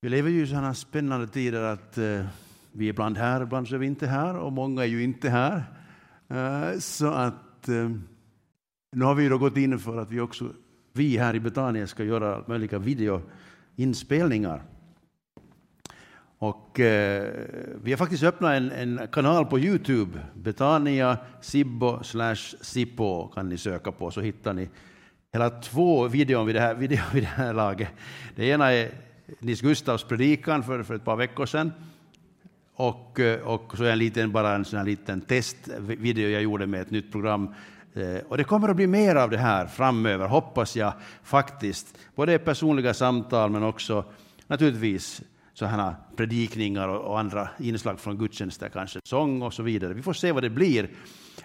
Vi lever ju i sådana spännande tider att eh, vi är ibland här, ibland så är vi inte här och många är ju inte här. Eh, så att eh, nu har vi då gått in för att vi också, vi här i Betania ska göra möjliga videoinspelningar. Och eh, vi har faktiskt öppnat en, en, kanal på Youtube, Betania Sibbo slash Sippo kan ni söka på så hittar ni hela två videor vid det här, video vid det här laget. Det ena är Nils Gustavs predikan för, för ett par veckor sedan. Och, eh, och så en liten, bara en sån här liten testvideo jag gjorde med ett nytt program. Eh, och det kommer att bli mer av det här framöver, hoppas jag faktiskt. Både personliga samtal men också naturligtvis sådana predikningar och andra inslag från gudstjänster, kanske sång och så vidare. Vi får se vad det blir.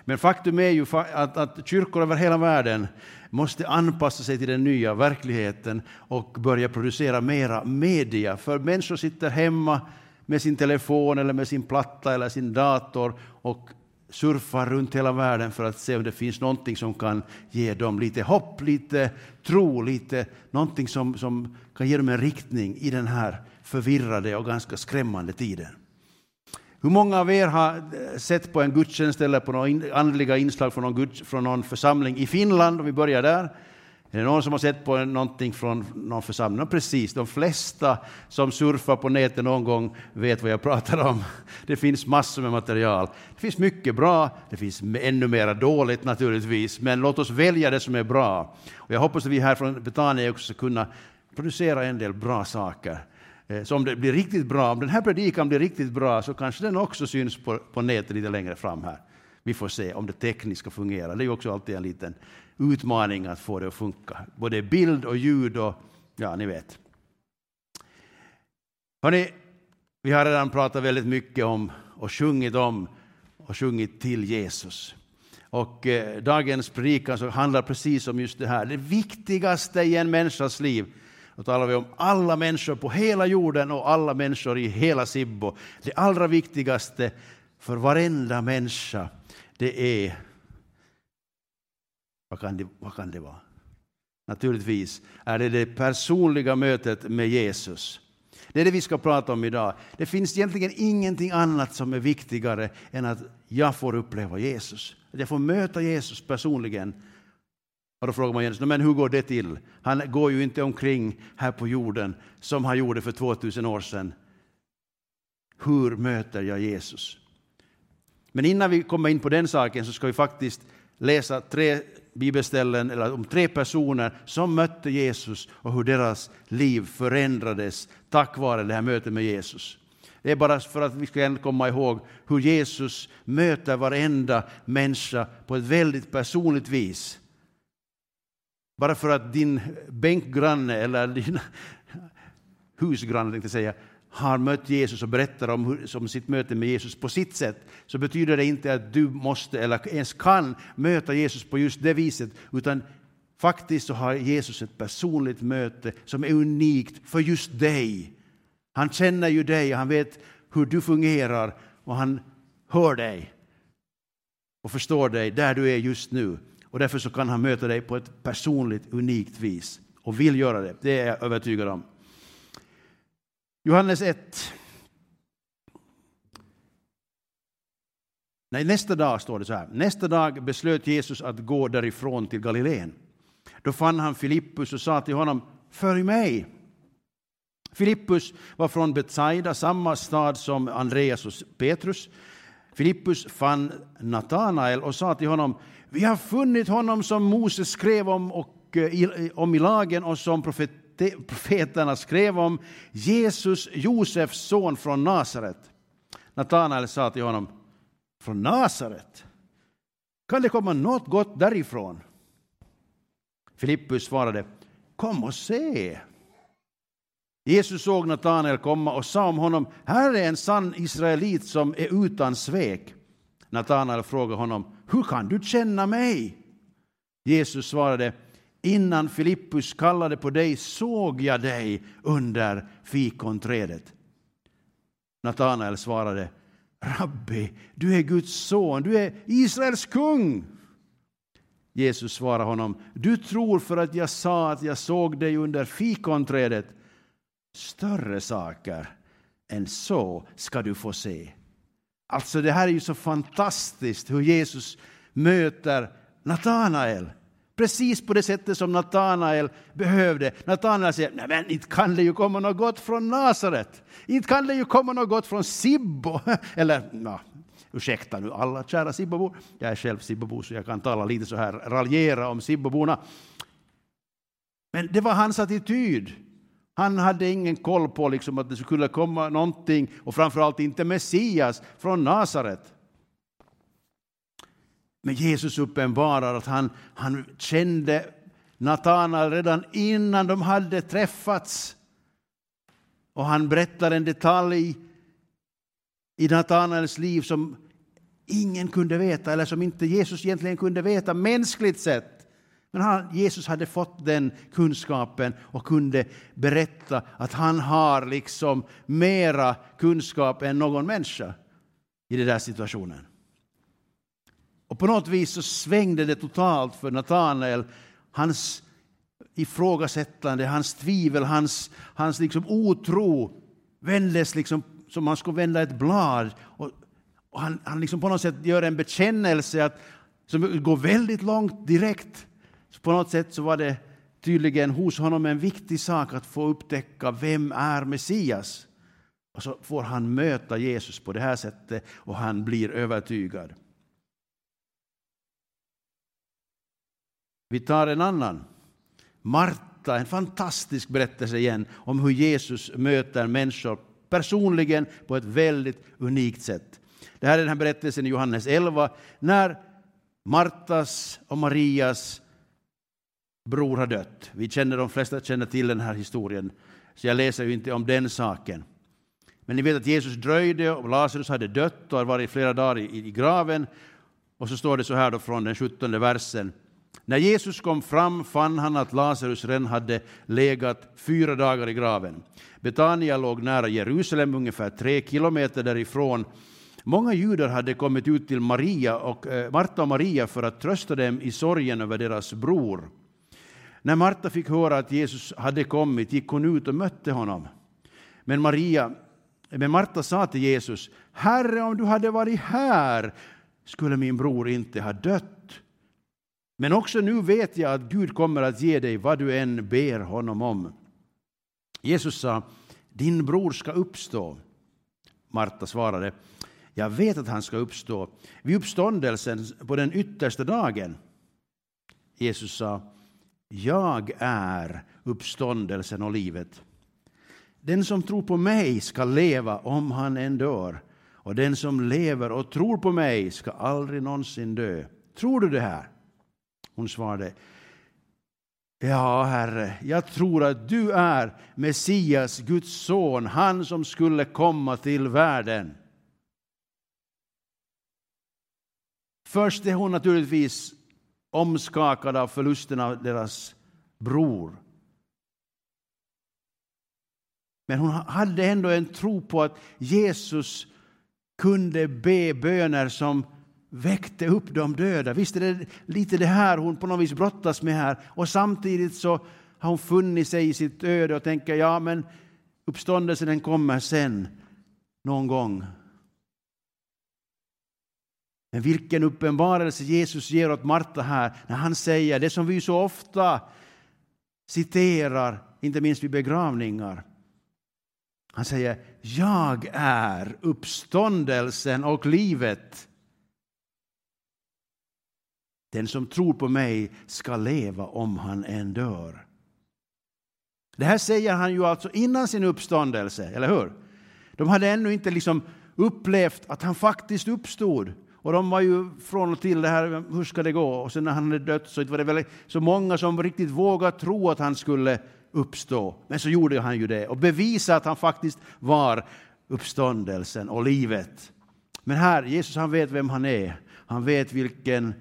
Men faktum är ju att, att kyrkor över hela världen måste anpassa sig till den nya verkligheten och börja producera mera media. För människor sitter hemma med sin telefon eller med sin platta eller sin dator och surfar runt hela världen för att se om det finns någonting som kan ge dem lite hopp, lite tro, lite någonting som, som kan ge dem en riktning i den här förvirrade och ganska skrämmande tiden. Hur många av er har eh, sett på en gudstjänst eller på några andliga inslag från någon, från någon församling i Finland? Om vi börjar där. Är det någon som har sett på någonting från någon församling? Precis, de flesta som surfar på nätet någon gång vet vad jag pratar om. Det finns massor med material. Det finns mycket bra, det finns ännu mer dåligt naturligtvis, men låt oss välja det som är bra. Och jag hoppas att vi här från Betania också ska kunna producera en del bra saker Eh, så om det blir riktigt bra, om den här predikan blir riktigt bra så kanske den också syns på, på nätet lite längre fram här. Vi får se om det tekniska fungerar. Det är ju också alltid en liten utmaning att få det att funka. Både bild och ljud och ja, ni vet. Hörrni, vi har redan pratat väldigt mycket om och sjungit om och sjungit till Jesus. Och eh, dagens predikan så handlar precis om just det här. Det viktigaste i en människas liv då talar vi om alla människor på hela jorden och alla människor i hela Sibbo. Det allra viktigaste för varenda människa, det är... Vad kan det, vad kan det vara? Naturligtvis är det det personliga mötet med Jesus. Det är det vi ska prata om idag. Det finns egentligen ingenting annat som är viktigare än att jag får uppleva Jesus. Att jag får möta Jesus personligen och då frågar man Jens, men hur går det till? Han går ju inte omkring här på jorden som han gjorde för 2000 år sedan. Hur möter jag Jesus? Men innan vi kommer in på den saken så ska vi faktiskt läsa tre bibelställen eller om tre personer som mötte Jesus och hur deras liv förändrades tack vare det här mötet med Jesus. Det är bara för att vi ska komma ihåg hur Jesus möter varenda människa på ett väldigt personligt vis. Bara för att din bänkgranne eller din husgranne tänkte säga, har mött Jesus och berättar om, hur, om sitt möte med Jesus på sitt sätt, så betyder det inte att du måste eller ens kan möta Jesus på just det viset, utan faktiskt så har Jesus ett personligt möte som är unikt för just dig. Han känner ju dig, han vet hur du fungerar och han hör dig och förstår dig där du är just nu. Och därför så kan han möta dig på ett personligt, unikt vis och vill göra det. Det är jag övertygad om. Johannes 1. Nej, nästa dag står det så här. Nästa dag beslöt Jesus att gå därifrån till Galileen. Då fann han Filippus och sa till honom, följ mig. Filippus var från Betsaida, samma stad som Andreas och Petrus. Filippus fann Natanael och sa till honom, vi har funnit honom som Moses skrev om, och, eh, om i lagen och som profeterna skrev om, Jesus, Josefs son från Nasaret. Natanael sa till honom, från Nasaret? Kan det komma något gott därifrån? Filippus svarade, kom och se. Jesus såg Natanael komma och sa om honom, här är en sann israelit som är utan svek. Natanael frågade honom, hur kan du känna mig? Jesus svarade, innan Filippus kallade på dig såg jag dig under fikonträdet. Natanael svarade, Rabbi, du är Guds son, du är Israels kung. Jesus svarade honom, du tror för att jag sa att jag såg dig under fikonträdet större saker än så ska du få se. Alltså det här är ju så fantastiskt hur Jesus möter Natanael. Precis på det sättet som Natanael behövde. Natanael säger, nej men inte kan det ju komma något gott från Nasaret. Inte kan det ju komma något gott från Sibbo. Eller, na, ursäkta nu alla kära Sibbobor. Jag är själv Sibbobo så jag kan tala lite så här, raljera om Sibboborna. Men det var hans attityd. Han hade ingen koll på liksom att det skulle komma någonting och framförallt inte Messias från Nasaret. Men Jesus uppenbarar att han, han kände Natanael redan innan de hade träffats. Och han berättar en detalj i Natanaels liv som ingen kunde veta, eller som inte Jesus egentligen kunde veta mänskligt sett. Men han, Jesus hade fått den kunskapen och kunde berätta att han har liksom mera kunskap än någon människa i den där situationen. Och på något vis så svängde det totalt för Natanael. Hans ifrågasättande, hans tvivel, hans, hans liksom otro vändes liksom som man skulle vända ett blad. Och, och han, han liksom på något sätt gör en bekännelse att, som går väldigt långt direkt. Så på något sätt så var det tydligen hos honom en viktig sak att få upptäcka vem är Messias. Och så får han möta Jesus på det här sättet och han blir övertygad. Vi tar en annan. Marta, en fantastisk berättelse igen om hur Jesus möter människor personligen på ett väldigt unikt sätt. Det här är den här berättelsen i Johannes 11 när Martas och Marias bror har dött. Vi känner, de flesta känner till den här historien, så jag läser ju inte om den saken. Men ni vet att Jesus dröjde och Lazarus hade dött och hade varit flera dagar i, i graven. Och så står det så här då från den 17 versen. När Jesus kom fram fann han att Lazarus redan hade legat fyra dagar i graven. Betania låg nära Jerusalem, ungefär tre kilometer därifrån. Många judar hade kommit ut till Maria och, eh, Marta och Maria för att trösta dem i sorgen över deras bror. När Marta fick höra att Jesus hade kommit gick hon ut och mötte honom. Men, Maria, men Marta sa till Jesus, Herre, om du hade varit här skulle min bror inte ha dött. Men också nu vet jag att Gud kommer att ge dig vad du än ber honom om. Jesus sa, din bror ska uppstå. Marta svarade, jag vet att han ska uppstå vid uppståndelsen på den yttersta dagen. Jesus sa, jag är uppståndelsen och livet. Den som tror på mig ska leva om han än dör och den som lever och tror på mig ska aldrig någonsin dö. Tror du det här? Hon svarade, Ja, Herre, jag tror att du är Messias, Guds son, han som skulle komma till världen. Först är hon naturligtvis omskakad av förlusten av deras bror. Men hon hade ändå en tro på att Jesus kunde be böner som väckte upp de döda. Visst är det lite det här hon på något vis brottas med här. Och samtidigt så har hon funnit sig i sitt öde och tänker ja men uppståndelsen den kommer sen någon gång. Men vilken uppenbarelse Jesus ger åt Marta här när han säger det som vi så ofta citerar, inte minst vid begravningar. Han säger, jag är uppståndelsen och livet. Den som tror på mig ska leva om han än dör. Det här säger han ju alltså innan sin uppståndelse, eller hur? De hade ännu inte liksom upplevt att han faktiskt uppstod. Och de var ju från och till det här, hur ska det gå? Och sen när han hade dött så var det väl så många som riktigt vågade tro att han skulle uppstå. Men så gjorde han ju det och bevisade att han faktiskt var uppståndelsen och livet. Men här, Jesus han vet vem han är. Han vet vilken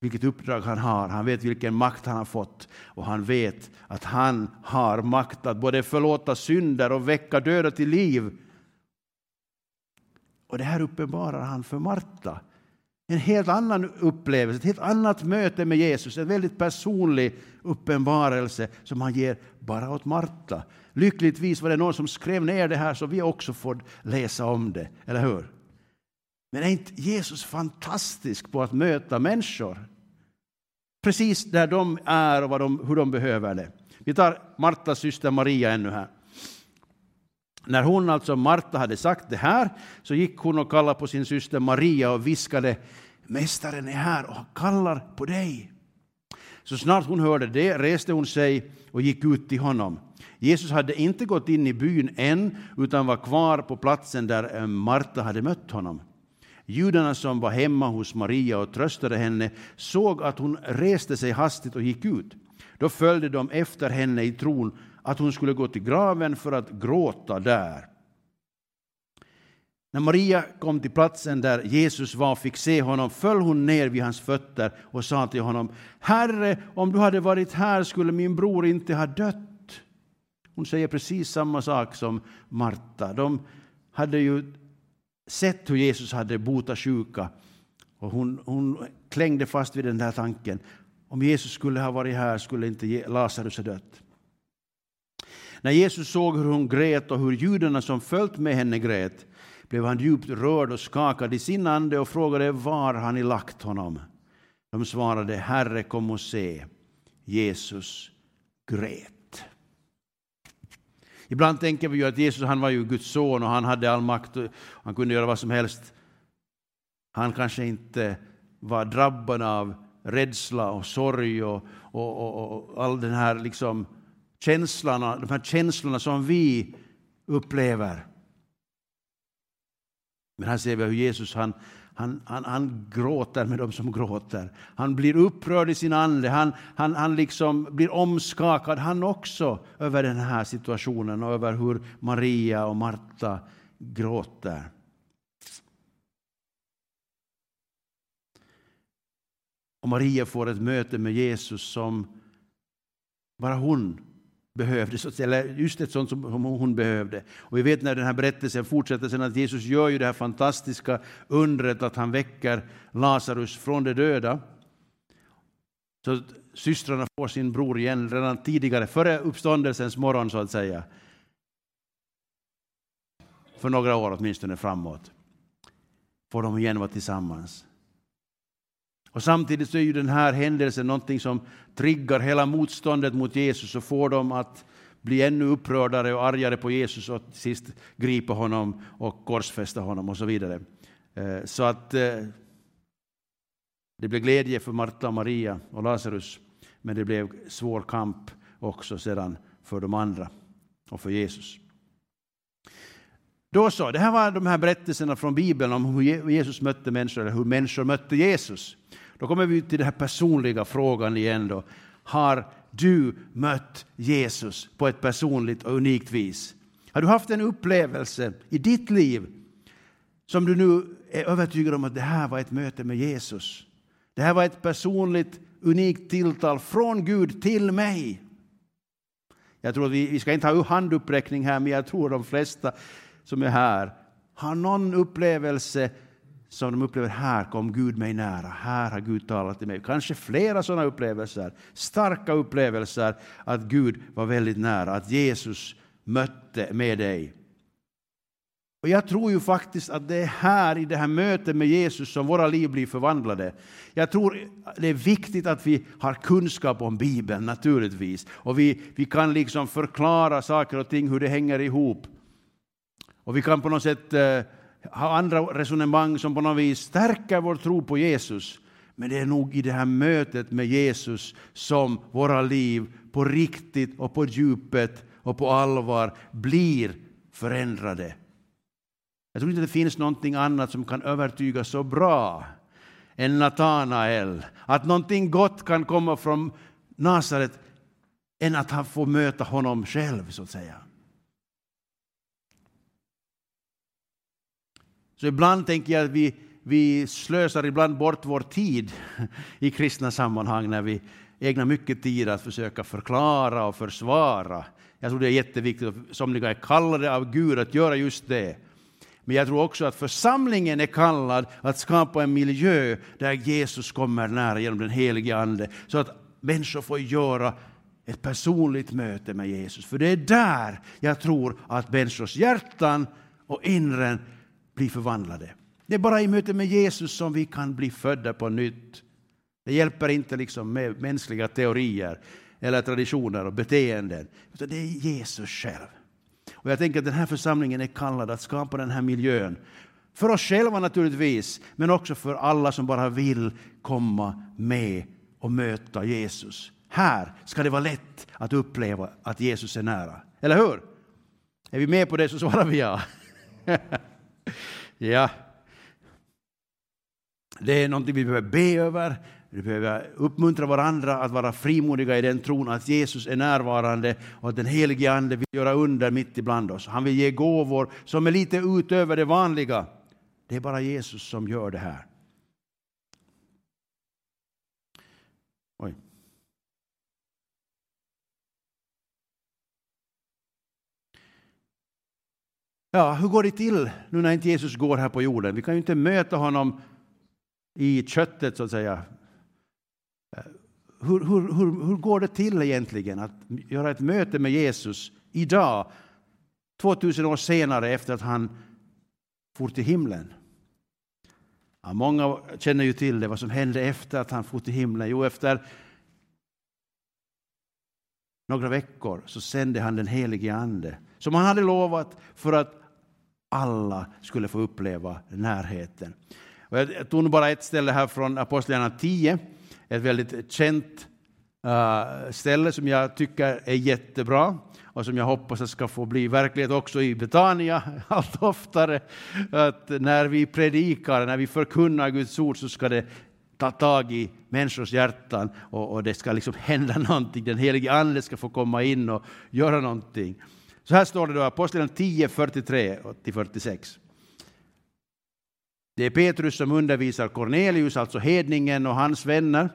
vilket uppdrag han har, han vet vilken makt han har fått och han vet att han har makt att både förlåta synder och väcka döda till liv. Och det här uppenbarar han för Marta. En helt annan upplevelse, ett helt annat möte med Jesus, en väldigt personlig uppenbarelse som han ger bara åt Marta. Lyckligtvis var det någon som skrev ner det här så vi också får läsa om det, eller hur? Men är inte Jesus fantastisk på att möta människor? Precis där de är och vad de, hur de behöver det. Vi tar Martas syster Maria ännu här. När hon, alltså Marta, hade sagt det här så gick hon och kallade på sin syster Maria och viskade Mästaren är här och kallar på dig. Så snart hon hörde det reste hon sig och gick ut till honom. Jesus hade inte gått in i byn än utan var kvar på platsen där eh, Marta hade mött honom. Judarna som var hemma hos Maria och tröstade henne såg att hon reste sig hastigt och gick ut. Då följde de efter henne i tron att hon skulle gå till graven för att gråta där. När Maria kom till platsen där Jesus var och fick se honom föll hon ner vid hans fötter och sa till honom Herre, om du hade varit här skulle min bror inte ha dött. Hon säger precis samma sak som Marta. De hade ju sett hur Jesus hade botat sjuka och hon, hon klängde fast vid den där tanken. Om Jesus skulle ha varit här skulle inte Lazarus ha dött. När Jesus såg hur hon grät och hur judarna som följt med henne grät blev han djupt rörd och skakad i sin ande och frågade var han i lagt honom. De svarade, Herre kom och se. Jesus grät. Ibland tänker vi ju att Jesus han var ju Guds son och han hade all makt och han kunde göra vad som helst. Han kanske inte var drabbad av rädsla och sorg och, och, och, och all den här liksom känslorna, de här känslorna som vi upplever. Men här ser vi hur Jesus han, han, han, han gråter med dem som gråter. Han blir upprörd i sin ande, han, han, han liksom blir omskakad han också över den här situationen och över hur Maria och Marta gråter. Och Maria får ett möte med Jesus som bara hon behövde, eller just ett sånt som hon behövde. Och vi vet när den här berättelsen fortsätter sen att Jesus gör ju det här fantastiska undret att han väcker Lazarus från de döda. Så systrarna får sin bror igen redan tidigare, före uppståndelsens morgon så att säga. För några år åtminstone framåt. Får de igen vara tillsammans. Och samtidigt så är ju den här händelsen någonting som triggar hela motståndet mot Jesus och får dem att bli ännu upprördare och argare på Jesus och till sist gripa honom och korsfästa honom och så vidare. Eh, så att eh, det blev glädje för Marta och Maria och Lazarus, men det blev svår kamp också sedan för de andra och för Jesus. Då så, det här var de här berättelserna från Bibeln om hur Jesus mötte människor, eller hur människor mötte Jesus. Då kommer vi till den här personliga frågan igen. Då. Har du mött Jesus på ett personligt och unikt vis? Har du haft en upplevelse i ditt liv som du nu är övertygad om att det här var ett möte med Jesus? Det här var ett personligt, unikt tilltal från Gud till mig. Jag tror vi, vi ska inte ha handuppräckning här, men jag tror de flesta som är här har någon upplevelse som de upplever här kom Gud mig nära, här har Gud talat till mig. Kanske flera sådana upplevelser, starka upplevelser att Gud var väldigt nära, att Jesus mötte med dig. Och Jag tror ju faktiskt att det är här i det här mötet med Jesus som våra liv blir förvandlade. Jag tror det är viktigt att vi har kunskap om Bibeln naturligtvis. Och vi, vi kan liksom förklara saker och ting, hur det hänger ihop. Och vi kan på något sätt eh, ha andra resonemang som på något vis stärker vår tro på Jesus. Men det är nog i det här mötet med Jesus som våra liv på riktigt och på djupet och på allvar blir förändrade. Jag tror inte det finns någonting annat som kan övertyga så bra än Natanael. Att någonting gott kan komma från Nasaret än att han får möta honom själv, så att säga. Så ibland tänker jag att vi, vi slösar ibland bort vår tid i kristna sammanhang när vi ägnar mycket tid att försöka förklara och försvara. Jag tror det är jätteviktigt, somliga är kallade av Gud att göra just det. Men jag tror också att församlingen är kallad att skapa en miljö där Jesus kommer nära genom den helige Ande, så att människor får göra ett personligt möte med Jesus. För det är där jag tror att människors hjärtan och inren bli förvandlade. Det är bara i möte med Jesus som vi kan bli födda på nytt. Det hjälper inte liksom med mänskliga teorier eller traditioner och beteenden, utan det är Jesus själv. Och jag tänker att den här församlingen är kallad att skapa den här miljön. För oss själva naturligtvis, men också för alla som bara vill komma med och möta Jesus. Här ska det vara lätt att uppleva att Jesus är nära. Eller hur? Är vi med på det så svarar vi ja. ja. Det är någonting vi behöver be över. Vi behöver uppmuntra varandra att vara frimodiga i den tron att Jesus är närvarande och att den helige Ande vill göra under mitt ibland oss. Han vill ge gåvor som är lite utöver det vanliga. Det är bara Jesus som gör det här. Ja, hur går det till nu när inte Jesus går här på jorden? Vi kan ju inte möta honom i köttet så att säga. Eh, hur, hur, hur, hur går det till egentligen att göra ett möte med Jesus idag, 2000 år senare efter att han for till himlen? Ja, många känner ju till det, vad som hände efter att han for till himlen. Jo, efter några veckor så sände han den helige Ande som han hade lovat för att alla skulle få uppleva närheten. Och jag tog bara ett ställe här från Apostlagärningarna 10, ett väldigt känt eh, ställe som jag tycker är jättebra och som jag hoppas att ska få bli verklighet också i Betania allt oftare. Att när vi predikar, när vi förkunnar Guds ord så ska det ta tag i människors hjärtan och, och det ska liksom hända någonting. Den helige Ande ska få komma in och göra någonting. Så här står det då, Apostlagärningarna 10, 43-46. Det är Petrus som undervisar Cornelius, alltså hedningen och hans vänner.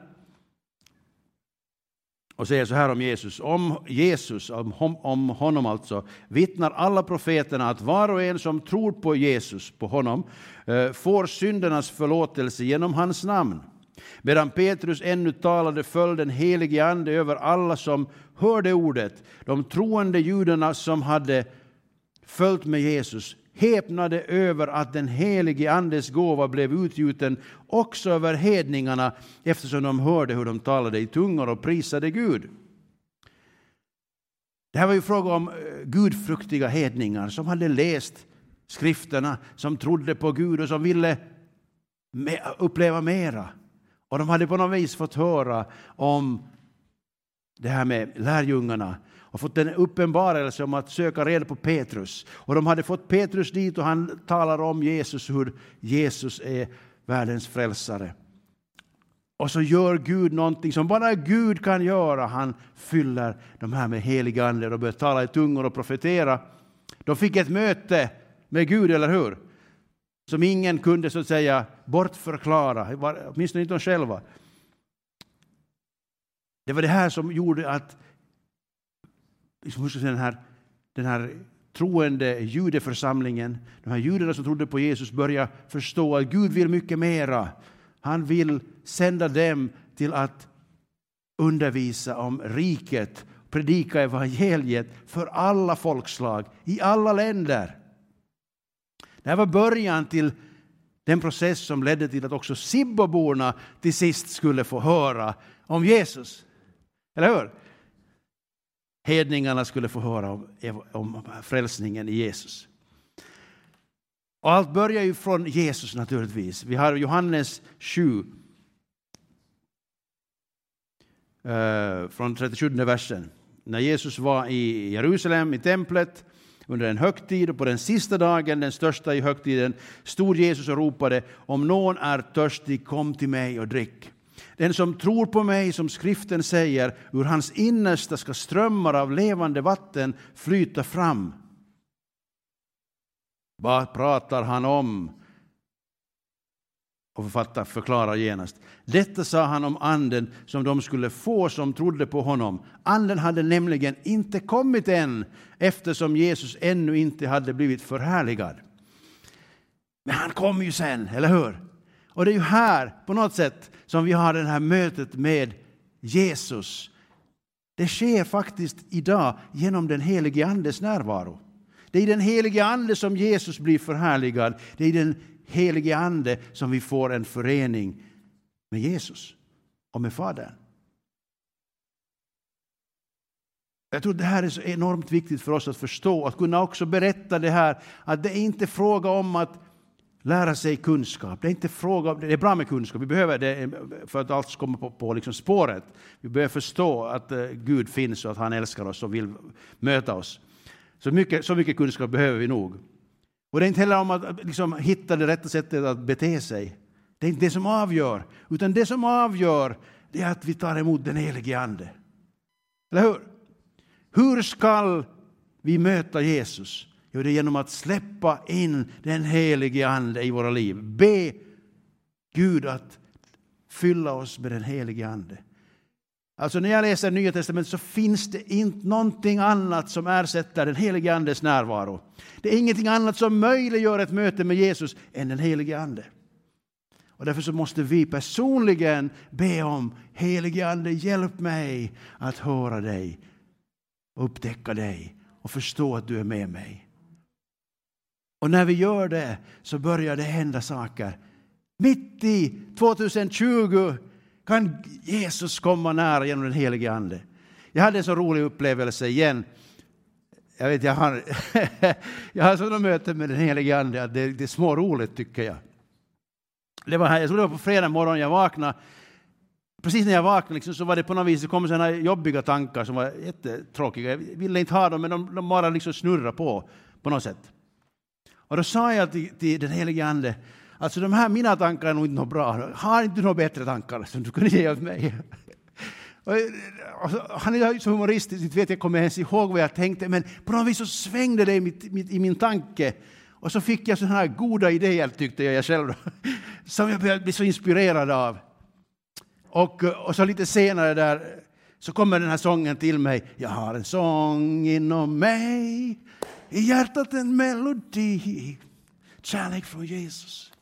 Och säger så här om Jesus. Om Jesus, om honom alltså, vittnar alla profeterna att var och en som tror på Jesus, på honom, eh, får syndernas förlåtelse genom hans namn. Medan Petrus ännu talade föll den helige Ande över alla som hörde ordet. De troende judarna som hade följt med Jesus häpnade över att den helige Andes gåva blev utgjuten också över hedningarna eftersom de hörde hur de talade i tungor och prisade Gud. Det här var ju fråga om eh, gudfruktiga hedningar som hade läst skrifterna, som trodde på Gud och som ville uppleva mera. Och de hade på något vis fått höra om det här med lärjungarna och fått en uppenbarelse om att söka reda på Petrus. Och de hade fått Petrus dit och han talar om Jesus, hur Jesus är världens frälsare. Och så gör Gud någonting som bara Gud kan göra. Han fyller de här med helig ande och börjar tala i tungor och profetera. De fick ett möte med Gud, eller hur? Som ingen kunde så att säga bortförklara, åtminstone inte de själva. Det var det här som gjorde att liksom, den, här, den här troende judeförsamlingen, de här judarna som trodde på Jesus, började förstå att Gud vill mycket mera. Han vill sända dem till att undervisa om riket, predika evangeliet för alla folkslag, i alla länder. Det här var början till den process som ledde till att också Sibboborna till sist skulle få höra om Jesus. Eller hur? Hedningarna skulle få höra om, om frälsningen i Jesus. Och allt börjar ju från Jesus naturligtvis. Vi har Johannes 7. Eh, från 37 versen. När Jesus var i Jerusalem, i templet, under en högtid och på den sista dagen, den största i högtiden, stod Jesus och ropade om någon är törstig, kom till mig och drick. Den som tror på mig, som skriften säger, ur hans innersta ska strömmar av levande vatten flyta fram. Vad pratar han om? Och författaren förklarar genast. Detta sa han om anden som de skulle få som trodde på honom. Anden hade nämligen inte kommit än eftersom Jesus ännu inte hade blivit förhärligad. Men han kom ju sen, eller hur? Och det är ju här på något sätt som vi har det här mötet med Jesus. Det sker faktiskt idag genom den helige Andes närvaro. Det är i den helige Ande som Jesus blir förhärligad. Det är i den helige Ande som vi får en förening med Jesus och med Fadern. Jag tror det här är så enormt viktigt för oss att förstå, att kunna också berätta det här, att det är inte fråga om att lära sig kunskap. Det är inte fråga om, det är bra med kunskap, vi behöver det för att allt ska komma på, på liksom spåret. Vi behöver förstå att eh, Gud finns och att han älskar oss och vill möta oss. Så mycket, så mycket kunskap behöver vi nog. Och det är inte heller om att liksom, hitta det rätta sättet att bete sig. Det är inte det som avgör, utan det som avgör det är att vi tar emot den helige Ande. Eller hur? Hur skall vi möta Jesus? Jo, det är genom att släppa in den helige Ande i våra liv. Be Gud att fylla oss med den helige Ande. Alltså när jag läser Nya Testamentet så finns det inte någonting annat som ersätter den helige Andes närvaro. Det är ingenting annat som möjliggör ett möte med Jesus än den helige Ande. Och därför så måste vi personligen be om helige Ande, hjälp mig att höra dig upptäcka dig och förstå att du är med mig. Och när vi gör det så börjar det hända saker. Mitt i 2020 kan Jesus komma nära genom den helige Ande. Jag hade en så rolig upplevelse igen. Jag, vet, jag har, jag har sådana möten med den helige Ande att det, det är små roligt tycker jag. Det var här, jag tror det var på fredag morgon jag vaknade precis när jag vaknade liksom, så var det på något vis, det kom sådana jobbiga tankar som var jättetråkiga. Jag ville inte ha dem, men de, de bara liksom snurrade på, på något sätt. Och då sa jag till, till den helige Ande, alltså de här mina tankar är nog inte något bra. Har inte du några bättre tankar som du kunde ge åt mig? Alltså, han är så humoristisk, inte vet jag kommer ens ihåg vad jag tänkte, men på något vis så svängde det i, mitt, mitt, i min tanke. Och så fick jag sådana här goda idéer, tyckte jag själv, som jag började bli så inspirerad av. Och, och så lite senare där så kommer den här sången till mig. Jag har en sång inom mig, i hjärtat en melodi. Kärlek från Jesus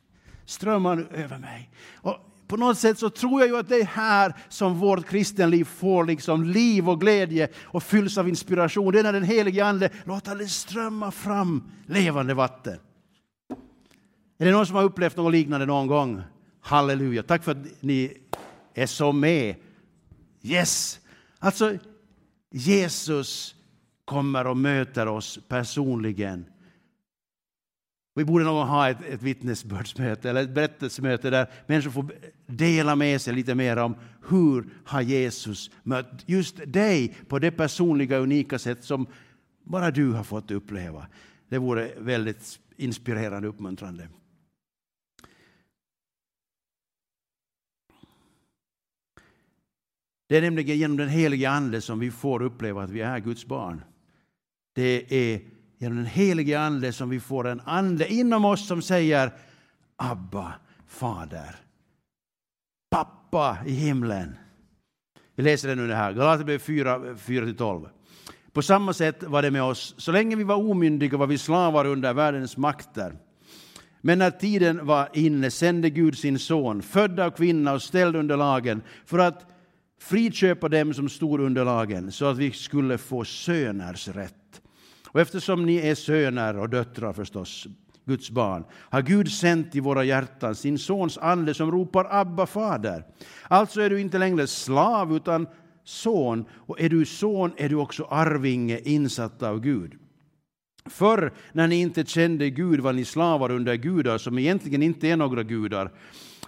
strömmar nu över mig. Och på något sätt så tror jag ju att det är här som vårt kristenliv får liksom liv och glädje och fylls av inspiration. Det är när den helige Ande låter det strömma fram levande vatten. Är det någon som har upplevt något liknande någon gång? Halleluja, tack för att ni är så med. Yes! Alltså, Jesus kommer och möter oss personligen. Vi borde någon ha ett, ett vittnesbördsmöte eller ett berättelsemöte där människor får dela med sig lite mer om hur har Jesus mött just dig på det personliga, unika sätt som bara du har fått uppleva. Det vore väldigt inspirerande och uppmuntrande. Det är nämligen genom den helige Ande som vi får uppleva att vi är Guds barn. Det är genom den helige Ande som vi får en ande inom oss som säger Abba, Fader, Pappa i himlen. Vi läser det nu det här, Galaterbrevet 4, 4-12. På samma sätt var det med oss. Så länge vi var omyndiga var vi slavar under världens makter. Men när tiden var inne sände Gud sin son, född av kvinna och ställd under lagen, för att friköpa dem som stod under lagen så att vi skulle få söners rätt. Och eftersom ni är söner och döttrar förstås, Guds barn, har Gud sänt i våra hjärtan sin sons ande som ropar Abba, fader. Alltså är du inte längre slav utan son, och är du son är du också arvinge insatt av Gud. Förr, när ni inte kände Gud, var ni slavar under gudar som egentligen inte är några gudar.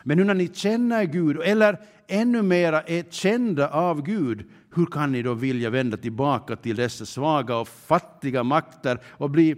Men nu när ni känner Gud, eller ännu mera är kända av Gud, hur kan ni då vilja vända tillbaka till dessa svaga och fattiga makter och bli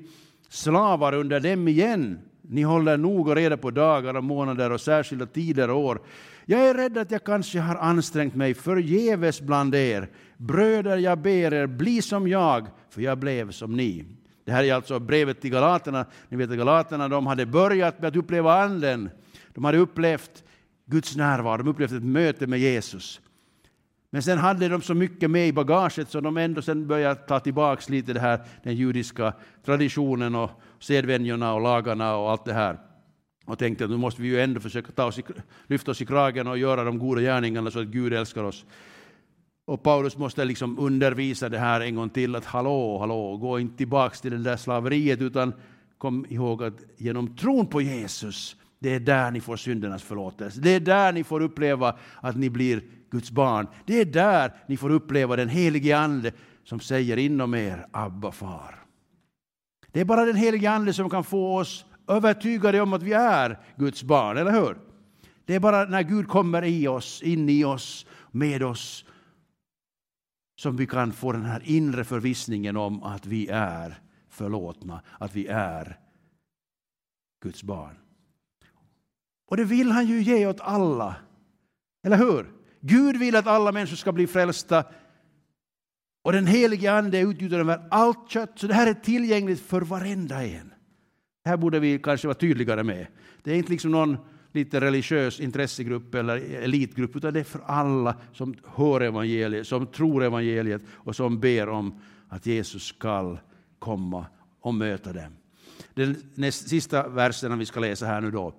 slavar under dem igen? Ni håller noga reda på dagar och månader och särskilda tider och år. Jag är rädd att jag kanske har ansträngt mig förgäves bland er. Bröder, jag ber er, bli som jag, för jag blev som ni. Det här är alltså brevet till Galaterna. Ni vet att Galaterna de hade börjat med att uppleva Anden. De hade upplevt Guds närvaro, de upplevde ett möte med Jesus. Men sen hade de så mycket med i bagaget så de ändå sen började ta tillbaka lite det här, den judiska traditionen och sedvänjorna och lagarna och allt det här. Och tänkte att nu måste vi ju ändå försöka ta oss i, lyfta oss i kragen och göra de goda gärningarna så att Gud älskar oss. Och Paulus måste liksom undervisa det här en gång till, att hallå, hallå, gå inte tillbaka till det där slaveriet, utan kom ihåg att genom tron på Jesus, det är där ni får syndernas förlåtelse. Det är där ni får uppleva att ni blir Guds barn. Det är där ni får uppleva den helige Ande som säger inom er, Abba far. Det är bara den helige Ande som kan få oss övertygade om att vi är Guds barn, eller hur? Det är bara när Gud kommer i oss, in i oss, med oss, som vi kan få den här inre förvissningen om att vi är förlåtna, att vi är Guds barn. Och det vill han ju ge åt alla. Eller hur? Gud vill att alla människor ska bli frälsta. Och den helige Ande är utgjuten över allt kött, så det här är tillgängligt för varenda en. Det här borde vi kanske vara tydligare med. Det är inte liksom någon lite religiös intressegrupp eller elitgrupp, utan det är för alla som hör evangeliet, som tror evangeliet och som ber om att Jesus skall komma och möta dem. Den näst, sista versen vi ska läsa här nu då,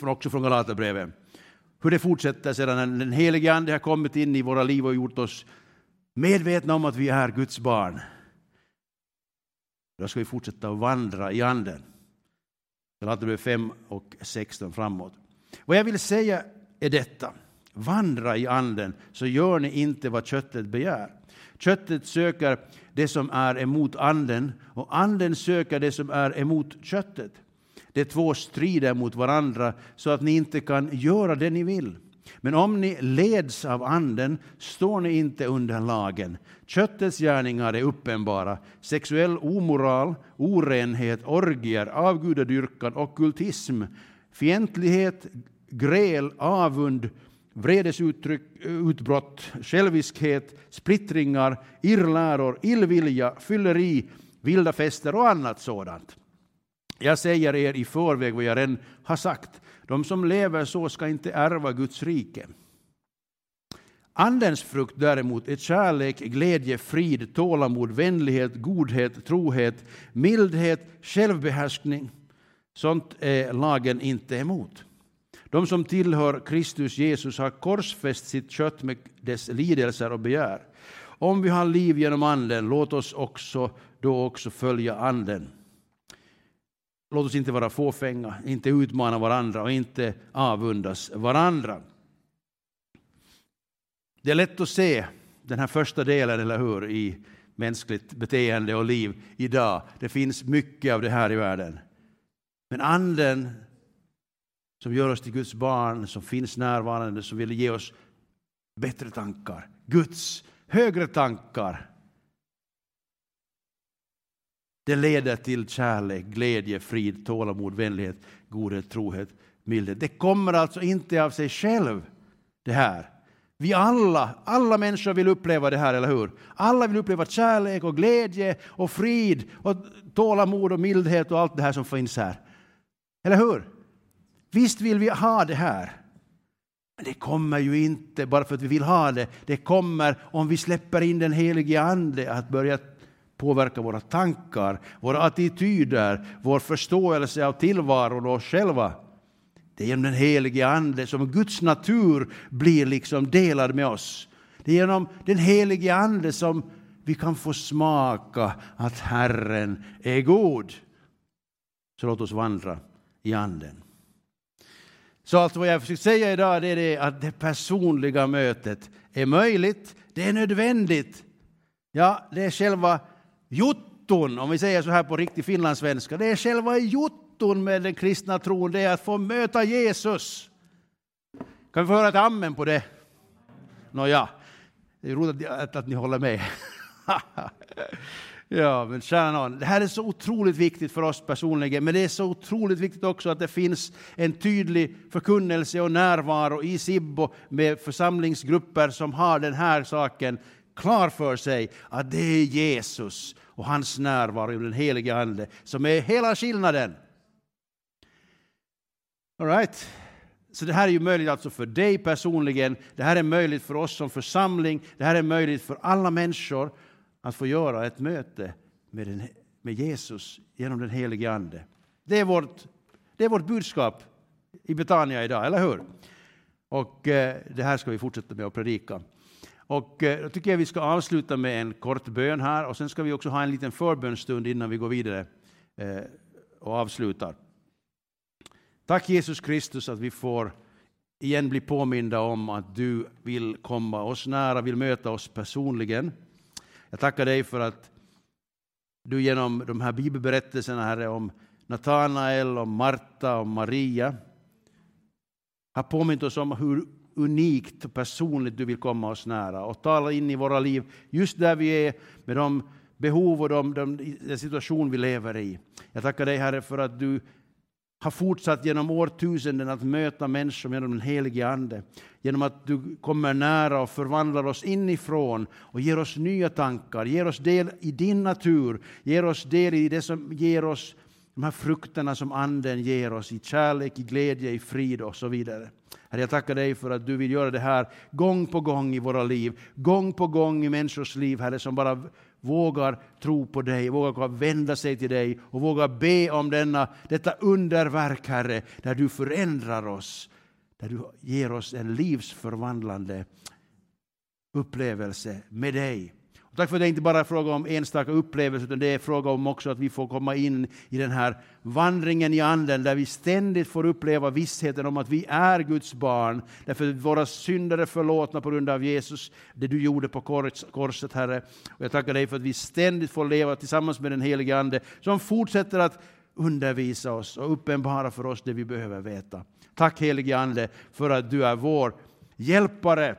också från Galaterbrevet. Hur det fortsätter sedan den helige Ande har kommit in i våra liv och gjort oss medvetna om att vi är Guds barn. Då ska vi fortsätta att vandra i Anden. Galaterbrevet 5 och 16 framåt. Vad jag vill säga är detta. Vandra i Anden så gör ni inte vad köttet begär. Köttet söker det som är emot anden och anden söker det som är emot köttet. De två strider mot varandra så att ni inte kan göra det ni vill. Men om ni leds av anden står ni inte under lagen. Köttets gärningar är uppenbara. Sexuell omoral, orenhet, orgier, avgudadyrkan, ockultism, fientlighet, gräl, avund, vredesutbrott, själviskhet, splittringar, irrläror, illvilja, fylleri, vilda fester och annat sådant. Jag säger er i förväg vad jag redan har sagt. De som lever så ska inte ärva Guds rike. Andens frukt däremot är kärlek, glädje, frid, tålamod, vänlighet, godhet, trohet, mildhet, självbehärskning. Sånt är lagen inte emot. De som tillhör Kristus Jesus har korsfäst sitt kött med dess lidelser och begär. Om vi har liv genom Anden, låt oss också då också följa Anden. Låt oss inte vara fåfänga, inte utmana varandra och inte avundas varandra. Det är lätt att se den här första delen, eller hur, i mänskligt beteende och liv idag. Det finns mycket av det här i världen. Men anden som gör oss till Guds barn, som finns närvarande, som vill ge oss bättre tankar, Guds högre tankar. Det leder till kärlek, glädje, frid, tålamod, vänlighet, godhet, trohet, mildhet. Det kommer alltså inte av sig själv, det här. Vi alla, alla människor vill uppleva det här, eller hur? Alla vill uppleva kärlek och glädje och frid och tålamod och mildhet och allt det här som finns här. Eller hur? Visst vill vi ha det här. Men det kommer ju inte bara för att vi vill ha det. Det kommer om vi släpper in den helige Ande att börja påverkar våra tankar, våra attityder, vår förståelse av tillvaron och oss själva. Det är genom den helige Ande som Guds natur blir liksom delad med oss. Det är genom den helige Ande som vi kan få smaka att Herren är god. Så låt oss vandra i Anden. Så allt vad jag försöker säga idag det är det att det personliga mötet är möjligt, det är nödvändigt. Ja, det är själva jotton, om vi säger så här på riktig finlandssvenska, det är själva jotton med den kristna tron, det är att få möta Jesus. Kan vi få höra ett amen på det? Nåja, det är roligt att, att ni håller med. Ja, men kära någon, det här är så otroligt viktigt för oss personligen, men det är så otroligt viktigt också att det finns en tydlig förkunnelse och närvaro i Sibbo med församlingsgrupper som har den här saken klar för sig, att det är Jesus och hans närvaro i den helige Ande som är hela skillnaden. All right. Så det här är ju möjligt alltså för dig personligen, det här är möjligt för oss som församling, det här är möjligt för alla människor att få göra ett möte med, den, med Jesus genom den helige Ande. Det är, vårt, det är vårt budskap i Betania idag, eller hur? Och eh, det här ska vi fortsätta med att predika. Och eh, då tycker jag vi ska avsluta med en kort bön här och sen ska vi också ha en liten förbönstund innan vi går vidare eh, och avslutar. Tack Jesus Kristus att vi får igen bli påminda om att du vill komma oss nära, vill möta oss personligen. Jag tackar dig för att du genom de här bibelberättelserna, Herre, om Natanael, om Marta och Maria har påmint oss om hur unikt och personligt du vill komma oss nära och tala in i våra liv just där vi är med de behov och de, de, den situation vi lever i. Jag tackar dig Herre för att du har fortsatt genom årtusenden att möta människor genom den helige Ande. Genom att du kommer nära och förvandlar oss inifrån och ger oss nya tankar, ger oss del i din natur, ger oss del i det som ger oss de här frukterna som Anden ger oss i kärlek, i glädje, i frid och så vidare. Herre, jag tackar dig för att du vill göra det här gång på gång i våra liv, gång på gång i människors liv, Herre, som bara vågar tro på dig, vågar vända sig till dig och vågar be om denna, detta underverk, Herre, där du förändrar oss, där du ger oss en livsförvandlande upplevelse med dig. Tack för att det inte bara är fråga om enstaka upplevelser, utan det är fråga om också att vi får komma in i den här vandringen i Anden, där vi ständigt får uppleva vissheten om att vi är Guds barn, därför att våra synder är förlåtna på grund av Jesus, det du gjorde på korset, Herre. Och jag tackar dig för att vi ständigt får leva tillsammans med den helige Ande, som fortsätter att undervisa oss och uppenbara för oss det vi behöver veta. Tack helige Ande för att du är vår hjälpare,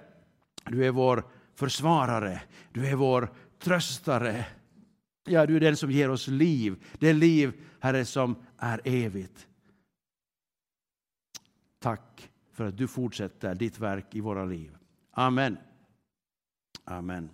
du är vår försvarare, du är vår tröstare. Ja, du är den som ger oss liv, det liv, Herre, som är evigt. Tack för att du fortsätter ditt verk i våra liv. Amen. Amen.